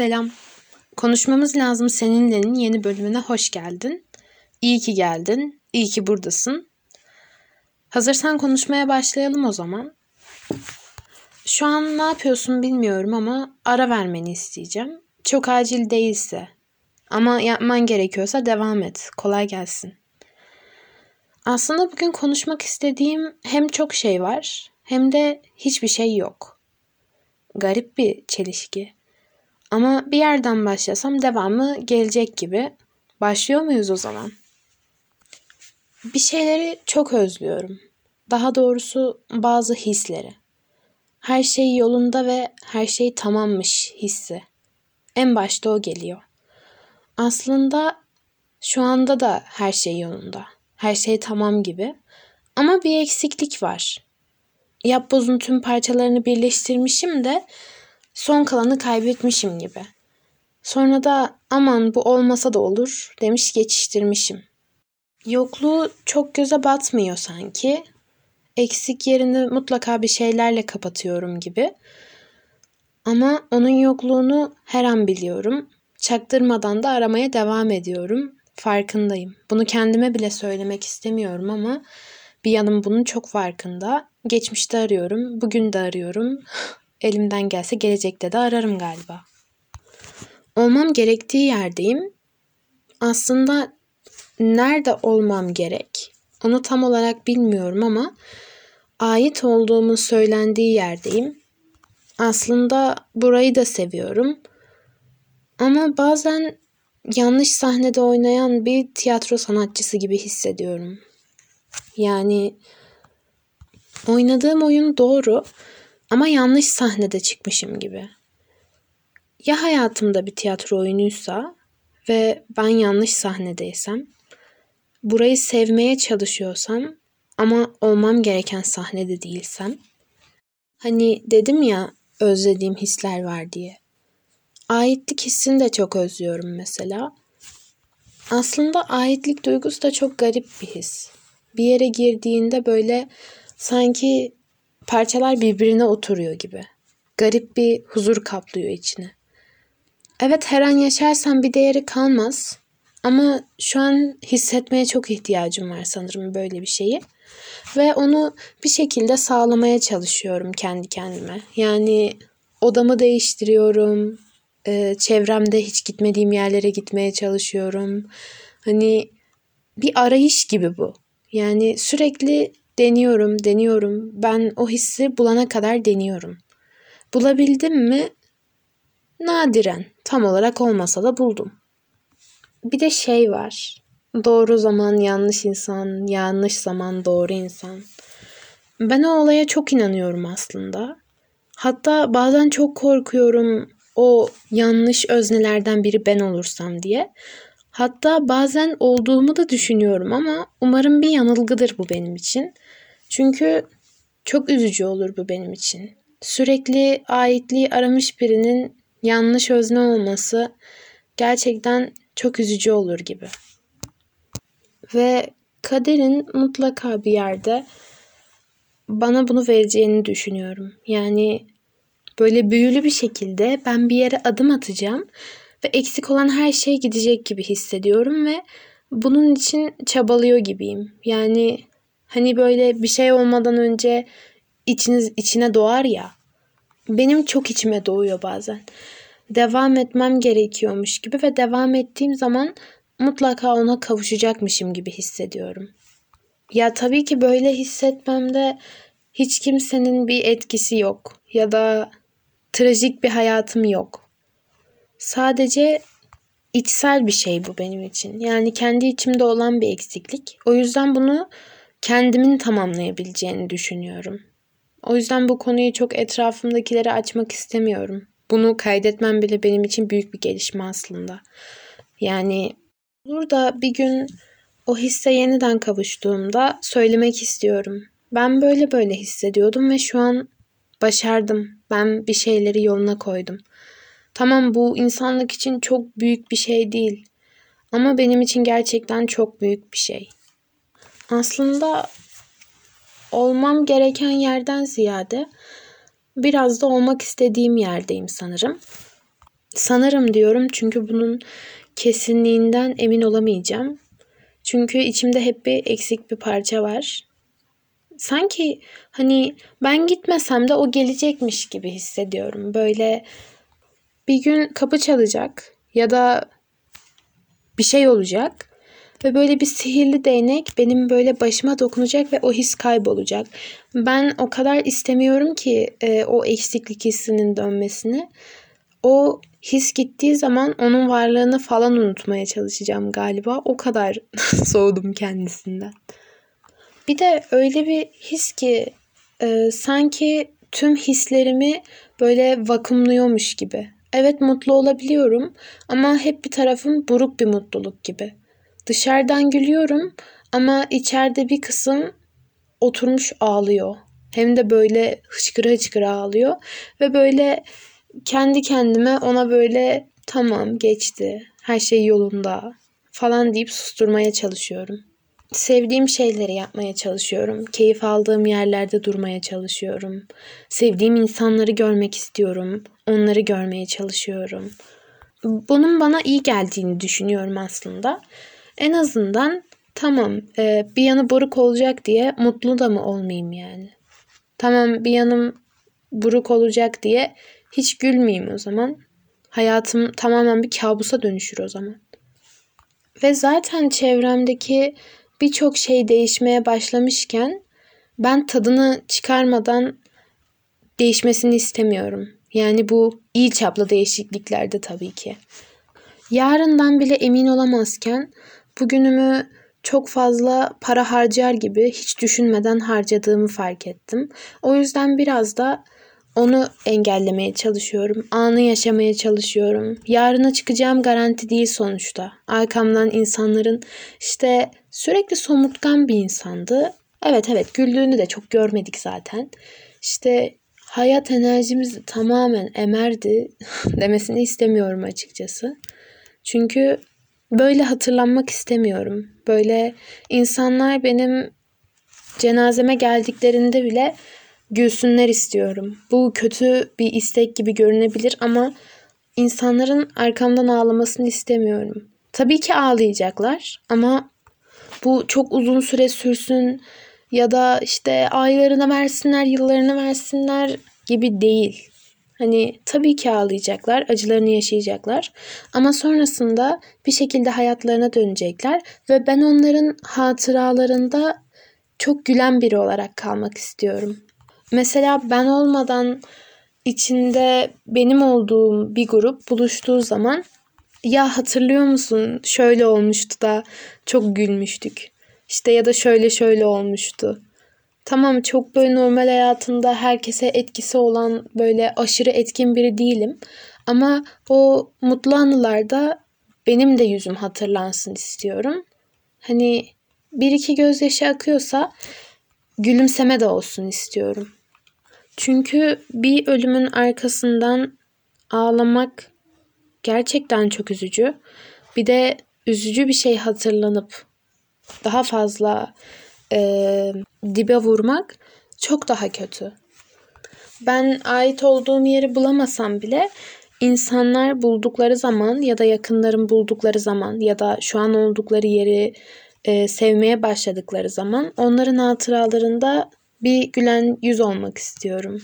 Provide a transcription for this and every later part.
Selam. Konuşmamız lazım seninle'nin yeni bölümüne hoş geldin. İyi ki geldin. İyi ki buradasın. Hazırsan konuşmaya başlayalım o zaman. Şu an ne yapıyorsun bilmiyorum ama ara vermeni isteyeceğim. Çok acil değilse. Ama yapman gerekiyorsa devam et. Kolay gelsin. Aslında bugün konuşmak istediğim hem çok şey var hem de hiçbir şey yok. Garip bir çelişki. Ama bir yerden başlasam devamı gelecek gibi. Başlıyor muyuz o zaman? Bir şeyleri çok özlüyorum. Daha doğrusu bazı hisleri. Her şey yolunda ve her şey tamammış hissi. En başta o geliyor. Aslında şu anda da her şey yolunda. Her şey tamam gibi. Ama bir eksiklik var. Yapbozun tüm parçalarını birleştirmişim de son kalanı kaybetmişim gibi. Sonra da aman bu olmasa da olur demiş geçiştirmişim. Yokluğu çok göze batmıyor sanki. Eksik yerini mutlaka bir şeylerle kapatıyorum gibi. Ama onun yokluğunu her an biliyorum. Çaktırmadan da aramaya devam ediyorum. Farkındayım. Bunu kendime bile söylemek istemiyorum ama bir yanım bunun çok farkında. Geçmişte arıyorum, bugün de arıyorum. Elimden gelse gelecekte de ararım galiba. Olmam gerektiği yerdeyim. Aslında nerede olmam gerek? Onu tam olarak bilmiyorum ama ait olduğumun söylendiği yerdeyim. Aslında burayı da seviyorum. Ama bazen yanlış sahnede oynayan bir tiyatro sanatçısı gibi hissediyorum. Yani oynadığım oyun doğru ama yanlış sahnede çıkmışım gibi. Ya hayatımda bir tiyatro oyunuysa ve ben yanlış sahnedeysem, burayı sevmeye çalışıyorsam ama olmam gereken sahnede değilsem, hani dedim ya özlediğim hisler var diye. Aitlik hissini de çok özlüyorum mesela. Aslında aitlik duygusu da çok garip bir his. Bir yere girdiğinde böyle sanki parçalar birbirine oturuyor gibi. Garip bir huzur kaplıyor içine. Evet her an yaşarsam bir değeri kalmaz. Ama şu an hissetmeye çok ihtiyacım var sanırım böyle bir şeyi. Ve onu bir şekilde sağlamaya çalışıyorum kendi kendime. Yani odamı değiştiriyorum. E, çevremde hiç gitmediğim yerlere gitmeye çalışıyorum. Hani bir arayış gibi bu. Yani sürekli deniyorum, deniyorum. Ben o hissi bulana kadar deniyorum. Bulabildim mi? Nadiren. Tam olarak olmasa da buldum. Bir de şey var. Doğru zaman yanlış insan, yanlış zaman doğru insan. Ben o olaya çok inanıyorum aslında. Hatta bazen çok korkuyorum o yanlış öznelerden biri ben olursam diye. Hatta bazen olduğumu da düşünüyorum ama umarım bir yanılgıdır bu benim için. Çünkü çok üzücü olur bu benim için. Sürekli aitliği aramış birinin yanlış özne olması gerçekten çok üzücü olur gibi. Ve kaderin mutlaka bir yerde bana bunu vereceğini düşünüyorum. Yani böyle büyülü bir şekilde ben bir yere adım atacağım ve eksik olan her şey gidecek gibi hissediyorum ve bunun için çabalıyor gibiyim. Yani hani böyle bir şey olmadan önce içiniz içine doğar ya. Benim çok içime doğuyor bazen. Devam etmem gerekiyormuş gibi ve devam ettiğim zaman mutlaka ona kavuşacakmışım gibi hissediyorum. Ya tabii ki böyle hissetmemde hiç kimsenin bir etkisi yok ya da trajik bir hayatım yok. Sadece içsel bir şey bu benim için. Yani kendi içimde olan bir eksiklik. O yüzden bunu kendimin tamamlayabileceğini düşünüyorum. O yüzden bu konuyu çok etrafımdakilere açmak istemiyorum. Bunu kaydetmem bile benim için büyük bir gelişme aslında. Yani olur da bir gün o hisse yeniden kavuştuğumda söylemek istiyorum. Ben böyle böyle hissediyordum ve şu an başardım. Ben bir şeyleri yoluna koydum. Tamam bu insanlık için çok büyük bir şey değil. Ama benim için gerçekten çok büyük bir şey. Aslında olmam gereken yerden ziyade biraz da olmak istediğim yerdeyim sanırım. Sanırım diyorum çünkü bunun kesinliğinden emin olamayacağım. Çünkü içimde hep bir eksik bir parça var. Sanki hani ben gitmesem de o gelecekmiş gibi hissediyorum. Böyle bir gün kapı çalacak ya da bir şey olacak ve böyle bir sihirli değnek benim böyle başıma dokunacak ve o his kaybolacak. Ben o kadar istemiyorum ki e, o eksiklik hissinin dönmesini. O his gittiği zaman onun varlığını falan unutmaya çalışacağım galiba. O kadar soğudum kendisinden. Bir de öyle bir his ki e, sanki tüm hislerimi böyle vakumluyormuş gibi. Evet mutlu olabiliyorum ama hep bir tarafım buruk bir mutluluk gibi. Dışarıdan gülüyorum ama içeride bir kısım oturmuş ağlıyor. Hem de böyle hıçkıra hıçkıra ağlıyor ve böyle kendi kendime ona böyle tamam geçti, her şey yolunda falan deyip susturmaya çalışıyorum. Sevdiğim şeyleri yapmaya çalışıyorum. Keyif aldığım yerlerde durmaya çalışıyorum. Sevdiğim insanları görmek istiyorum. Onları görmeye çalışıyorum. Bunun bana iyi geldiğini düşünüyorum aslında. En azından tamam e, bir yanı buruk olacak diye mutlu da mı olmayayım yani. Tamam bir yanım buruk olacak diye hiç gülmeyeyim o zaman. Hayatım tamamen bir kabusa dönüşür o zaman. Ve zaten çevremdeki birçok şey değişmeye başlamışken ben tadını çıkarmadan değişmesini istemiyorum. Yani bu iyi çaplı değişikliklerde tabii ki. Yarından bile emin olamazken bugünümü çok fazla para harcar gibi hiç düşünmeden harcadığımı fark ettim. O yüzden biraz da onu engellemeye çalışıyorum. Anı yaşamaya çalışıyorum. Yarına çıkacağım garanti değil sonuçta. Arkamdan insanların işte sürekli somurtkan bir insandı. Evet evet güldüğünü de çok görmedik zaten. İşte hayat enerjimiz tamamen emerdi demesini istemiyorum açıkçası. Çünkü böyle hatırlanmak istemiyorum. Böyle insanlar benim cenazeme geldiklerinde bile gülsünler istiyorum. Bu kötü bir istek gibi görünebilir ama insanların arkamdan ağlamasını istemiyorum. Tabii ki ağlayacaklar ama bu çok uzun süre sürsün ya da işte aylarına versinler, yıllarını versinler gibi değil. Hani tabii ki ağlayacaklar, acılarını yaşayacaklar ama sonrasında bir şekilde hayatlarına dönecekler ve ben onların hatıralarında çok gülen biri olarak kalmak istiyorum. Mesela ben olmadan içinde benim olduğum bir grup buluştuğu zaman ya hatırlıyor musun şöyle olmuştu da çok gülmüştük. İşte ya da şöyle şöyle olmuştu. Tamam çok böyle normal hayatında herkese etkisi olan böyle aşırı etkin biri değilim. Ama o mutlu anılarda benim de yüzüm hatırlansın istiyorum. Hani bir iki gözyaşı akıyorsa gülümseme de olsun istiyorum. Çünkü bir ölümün arkasından ağlamak gerçekten çok üzücü. Bir de üzücü bir şey hatırlanıp daha fazla e, dibe vurmak çok daha kötü. Ben ait olduğum yeri bulamasam bile insanlar buldukları zaman ya da yakınlarım buldukları zaman ya da şu an oldukları yeri e, sevmeye başladıkları zaman onların hatıralarında bir gülen yüz olmak istiyorum.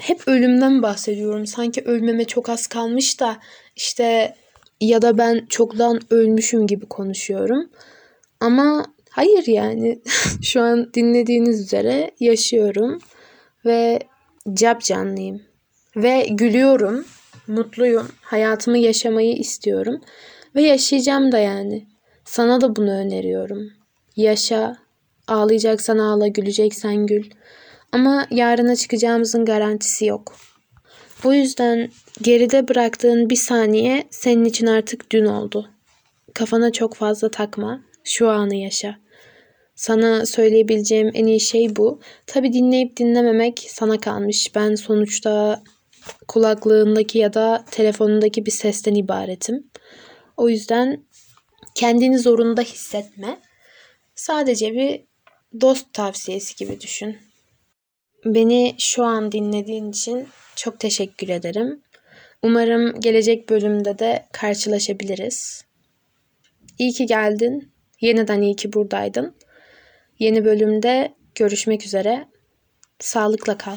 Hep ölümden bahsediyorum. Sanki ölmeme çok az kalmış da işte ya da ben çoktan ölmüşüm gibi konuşuyorum. Ama hayır yani şu an dinlediğiniz üzere yaşıyorum ve cap canlıyım ve gülüyorum, mutluyum, hayatımı yaşamayı istiyorum ve yaşayacağım da yani. Sana da bunu öneriyorum. Yaşa, Ağlayacaksan ağla, güleceksen gül. Ama yarına çıkacağımızın garantisi yok. Bu yüzden geride bıraktığın bir saniye senin için artık dün oldu. Kafana çok fazla takma. Şu anı yaşa. Sana söyleyebileceğim en iyi şey bu. Tabi dinleyip dinlememek sana kalmış. Ben sonuçta kulaklığındaki ya da telefonundaki bir sesten ibaretim. O yüzden kendini zorunda hissetme. Sadece bir dost tavsiyesi gibi düşün. Beni şu an dinlediğin için çok teşekkür ederim. Umarım gelecek bölümde de karşılaşabiliriz. İyi ki geldin. Yeniden iyi ki buradaydın. Yeni bölümde görüşmek üzere. Sağlıkla kal.